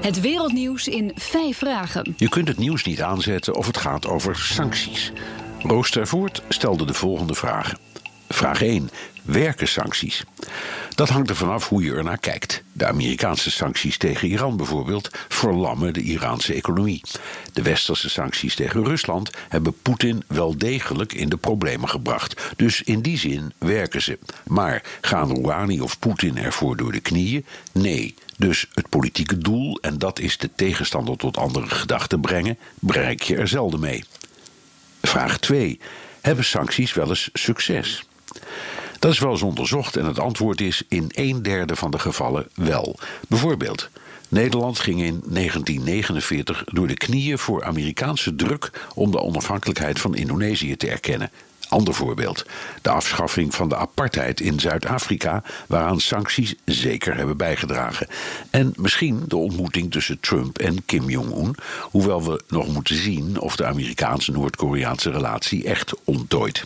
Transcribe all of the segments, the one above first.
Het wereldnieuws in vijf vragen. Je kunt het nieuws niet aanzetten of het gaat over sancties. Roos Tervoort stelde de volgende vragen. Vraag 1. Werken sancties? Dat hangt er vanaf hoe je er naar kijkt. De Amerikaanse sancties tegen Iran bijvoorbeeld verlammen de Iraanse economie. De westerse sancties tegen Rusland hebben Poetin wel degelijk in de problemen gebracht. Dus in die zin werken ze. Maar gaan Rouhani of Poetin ervoor door de knieën? Nee. Dus het politieke doel, en dat is de tegenstander tot andere gedachten brengen, bereik je er zelden mee. Vraag 2. Hebben sancties wel eens succes? Dat is wel eens onderzocht en het antwoord is in een derde van de gevallen wel. Bijvoorbeeld, Nederland ging in 1949 door de knieën voor Amerikaanse druk om de onafhankelijkheid van Indonesië te erkennen. Ander voorbeeld. De afschaffing van de apartheid in Zuid-Afrika, waaraan sancties zeker hebben bijgedragen. En misschien de ontmoeting tussen Trump en Kim Jong-un, hoewel we nog moeten zien of de Amerikaanse-Noord-Koreaanse relatie echt ontdooit.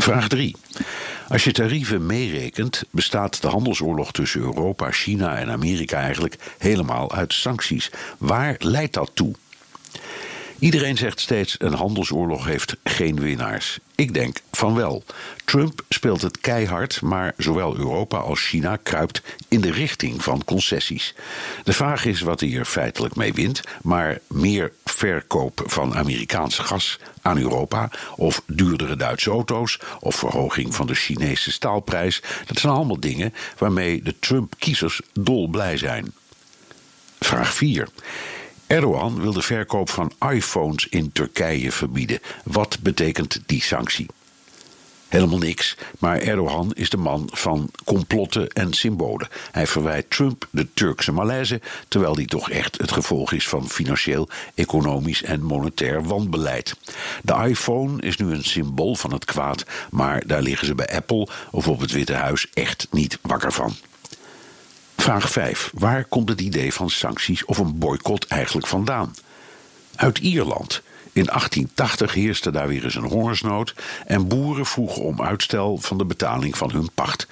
Vraag 3. Als je tarieven meerekent, bestaat de handelsoorlog tussen Europa, China en Amerika eigenlijk helemaal uit sancties. Waar leidt dat toe? Iedereen zegt steeds: een handelsoorlog heeft geen winnaars. Ik denk van wel. Trump speelt het keihard, maar zowel Europa als China kruipt in de richting van concessies. De vraag is wat hij er feitelijk mee wint, maar meer verkoop van Amerikaans gas aan Europa, of duurdere Duitse auto's, of verhoging van de Chinese staalprijs, dat zijn allemaal dingen waarmee de Trump-kiezers dolblij zijn. Vraag 4. Erdogan wil de verkoop van iPhones in Turkije verbieden. Wat betekent die sanctie? Helemaal niks, maar Erdogan is de man van complotten en symbolen. Hij verwijt Trump de Turkse malaise, terwijl die toch echt het gevolg is van financieel, economisch en monetair wanbeleid. De iPhone is nu een symbool van het kwaad, maar daar liggen ze bij Apple of op het Witte Huis echt niet wakker van. Vraag 5. Waar komt het idee van sancties of een boycott eigenlijk vandaan? Uit Ierland. In 1880 heerste daar weer eens een hongersnood en boeren vroegen om uitstel van de betaling van hun pacht.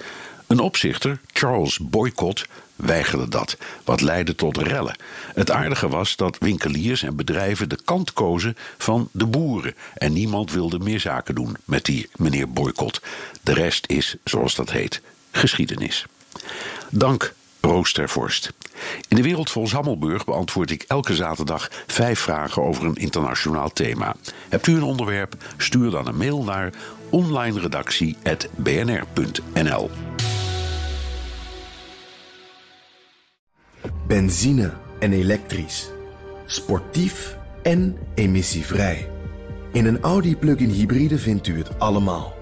Een opzichter, Charles Boycott, weigerde dat, wat leidde tot rellen. Het aardige was dat winkeliers en bedrijven de kant kozen van de boeren en niemand wilde meer zaken doen met die meneer Boycott. De rest is, zoals dat heet, geschiedenis. Dank Roostervorst. In de wereld Hammelburg beantwoord ik elke zaterdag vijf vragen over een internationaal thema. Hebt u een onderwerp? Stuur dan een mail naar onlineredactie.bnr.nl. Benzine en elektrisch. Sportief en emissievrij. In een Audi plug-in hybride vindt u het allemaal.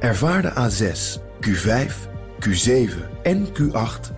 Ervaar de A6, Q5, Q7 en Q8